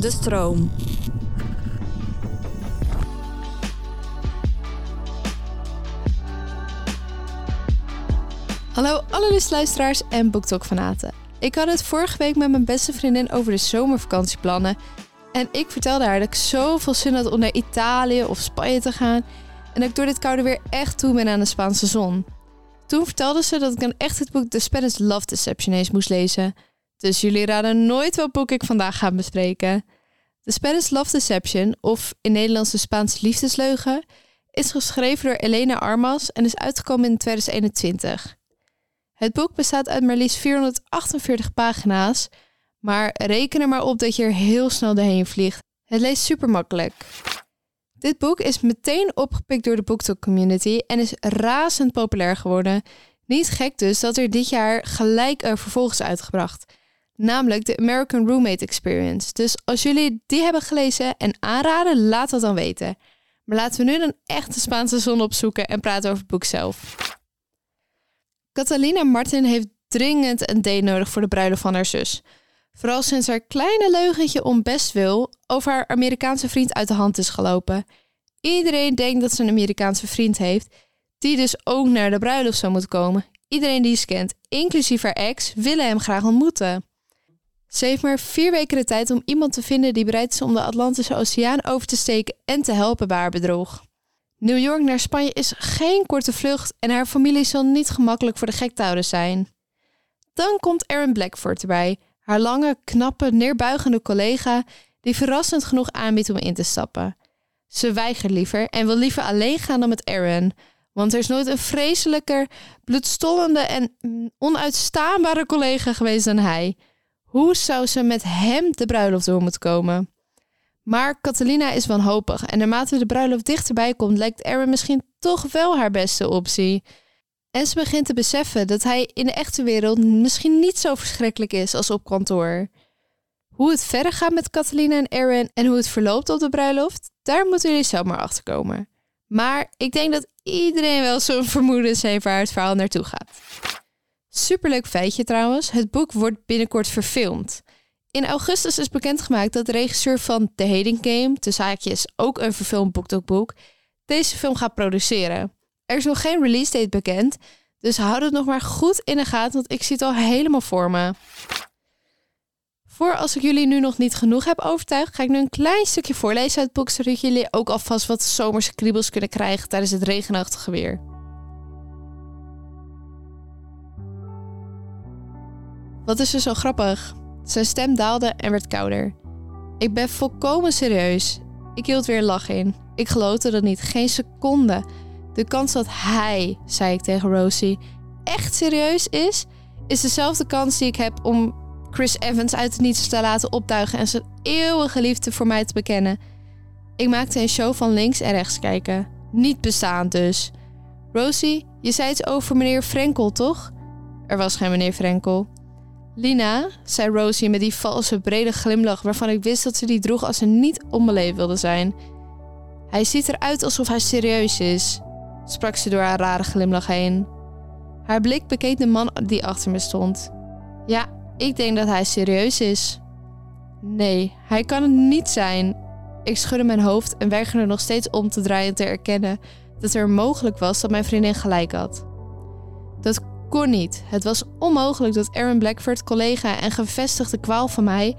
De stroom. Hallo alle luisteraars en BookTok-fanaten. Ik had het vorige week met mijn beste vriendin over de zomervakantieplannen. En ik vertelde haar dat ik zoveel zin had om naar Italië of Spanje te gaan. En dat ik door dit koude weer echt toe ben aan de Spaanse zon. Toen vertelde ze dat ik dan echt het boek The Spanish Love Deception eens moest lezen. Dus jullie raden nooit welk boek ik vandaag ga bespreken. The Spanish Love Deception, of in Nederlands de Spaanse liefdesleugen, is geschreven door Elena Armas en is uitgekomen in 2021. Het boek bestaat uit maar liefst 448 pagina's, maar reken er maar op dat je er heel snel doorheen vliegt. Het leest super makkelijk. Dit boek is meteen opgepikt door de BookTok community en is razend populair geworden. Niet gek dus dat er dit jaar gelijk een vervolg is uitgebracht, namelijk de American Roommate Experience. Dus als jullie die hebben gelezen en aanraden, laat dat dan weten. Maar laten we nu een echte Spaanse zon opzoeken en praten over het boek zelf. Catalina Martin heeft dringend een date nodig voor de bruiloft van haar zus. Vooral sinds haar kleine leugentje om best wil over haar Amerikaanse vriend uit de hand is gelopen. Iedereen denkt dat ze een Amerikaanse vriend heeft, die dus ook naar de bruiloft zou moeten komen. Iedereen die ze kent, inclusief haar ex, willen hem graag ontmoeten. Ze heeft maar vier weken de tijd om iemand te vinden die bereid is om de Atlantische Oceaan over te steken en te helpen bij haar bedrog. New York naar Spanje is geen korte vlucht en haar familie zal niet gemakkelijk voor de gek te houden zijn. Dan komt Erin Blackford erbij, haar lange, knappe, neerbuigende collega die verrassend genoeg aanbiedt om in te stappen. Ze weigert liever en wil liever alleen gaan dan met Erin, want er is nooit een vreselijker, bloedstollende en onuitstaanbare collega geweest dan hij. Hoe zou ze met hem de bruiloft door moeten komen? Maar Catalina is wanhopig en naarmate de bruiloft dichterbij komt, lijkt Erin misschien toch wel haar beste optie. En ze begint te beseffen dat hij in de echte wereld misschien niet zo verschrikkelijk is als op kantoor. Hoe het verder gaat met Catalina en Erin en hoe het verloopt op de bruiloft, daar moeten jullie zelf maar achter komen. Maar ik denk dat iedereen wel zo'n vermoedens heeft waar het verhaal naartoe gaat. Superleuk feitje trouwens, het boek wordt binnenkort verfilmd. In augustus is bekendgemaakt dat de regisseur van The Hating Game, de zaakjes ook een verfilmd boekdokboek, deze film gaat produceren. Er is nog geen release date bekend, dus houd het nog maar goed in de gaten, want ik zie het al helemaal voor me. Voor als ik jullie nu nog niet genoeg heb overtuigd, ga ik nu een klein stukje voorlezen uit het boek, zodat jullie ook alvast wat zomerse kriebels kunnen krijgen tijdens het regenachtige weer. Wat is er zo grappig? Zijn stem daalde en werd kouder. Ik ben volkomen serieus. Ik hield weer lach in. Ik geloofde dat niet, geen seconde. De kans dat hij, zei ik tegen Rosie, echt serieus is, is dezelfde kans die ik heb om Chris Evans uit het niets te laten opduigen en zijn eeuwige liefde voor mij te bekennen. Ik maakte een show van links en rechts kijken. Niet bestaand dus. Rosie, je zei iets over meneer Frenkel, toch? Er was geen meneer Frenkel. Lina, zei Rosie met die valse, brede glimlach waarvan ik wist dat ze die droeg als ze niet onbeleefd wilde zijn. Hij ziet eruit alsof hij serieus is, sprak ze door haar rare glimlach heen. Haar blik bekeek de man die achter me stond. Ja, ik denk dat hij serieus is. Nee, hij kan het niet zijn. Ik schudde mijn hoofd en weigerde nog steeds om te draaien te erkennen dat er mogelijk was dat mijn vriendin gelijk had. Dat kon niet. Het was onmogelijk dat Aaron Blackford, collega en gevestigde kwaal van mij,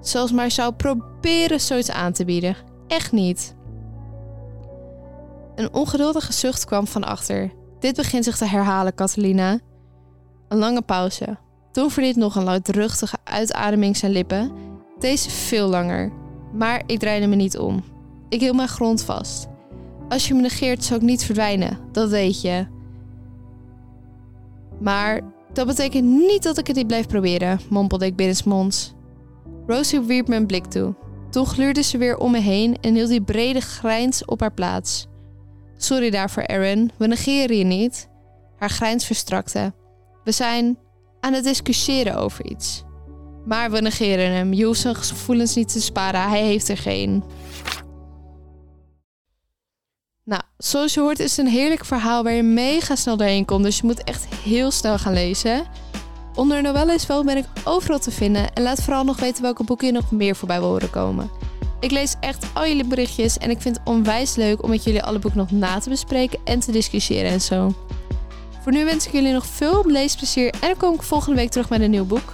zelfs maar zou proberen zoiets aan te bieden. Echt niet. Een ongeduldige zucht kwam van achter. Dit begint zich te herhalen, Catalina. Een lange pauze. Toen verliet nog een luidruchtige uitademing zijn lippen. Deze veel langer. Maar ik draaide me niet om. Ik hield mijn grond vast. Als je me negeert, zou ik niet verdwijnen. Dat weet je. Maar dat betekent niet dat ik het niet blijf proberen, mompelde ik binnensmonds. Rosie wierp me een blik toe. Toen gluurde ze weer om me heen en hield die brede grijns op haar plaats. Sorry daarvoor, Erin, we negeren je niet. Haar grijns verstrakte. We zijn aan het discussiëren over iets. Maar we negeren hem. Je hoeft zijn gevoelens niet te sparen, hij heeft er geen. Nou, zoals je hoort is het een heerlijk verhaal waar je mega snel doorheen komt. Dus je moet echt heel snel gaan lezen. Onder Noelle is wel ben ik overal te vinden en laat vooral nog weten welke boeken je nog meer voorbij wil horen komen. Ik lees echt al jullie berichtjes en ik vind het onwijs leuk om met jullie alle boeken nog na te bespreken en te discussiëren en zo. Voor nu wens ik jullie nog veel leesplezier en dan kom ik volgende week terug met een nieuw boek.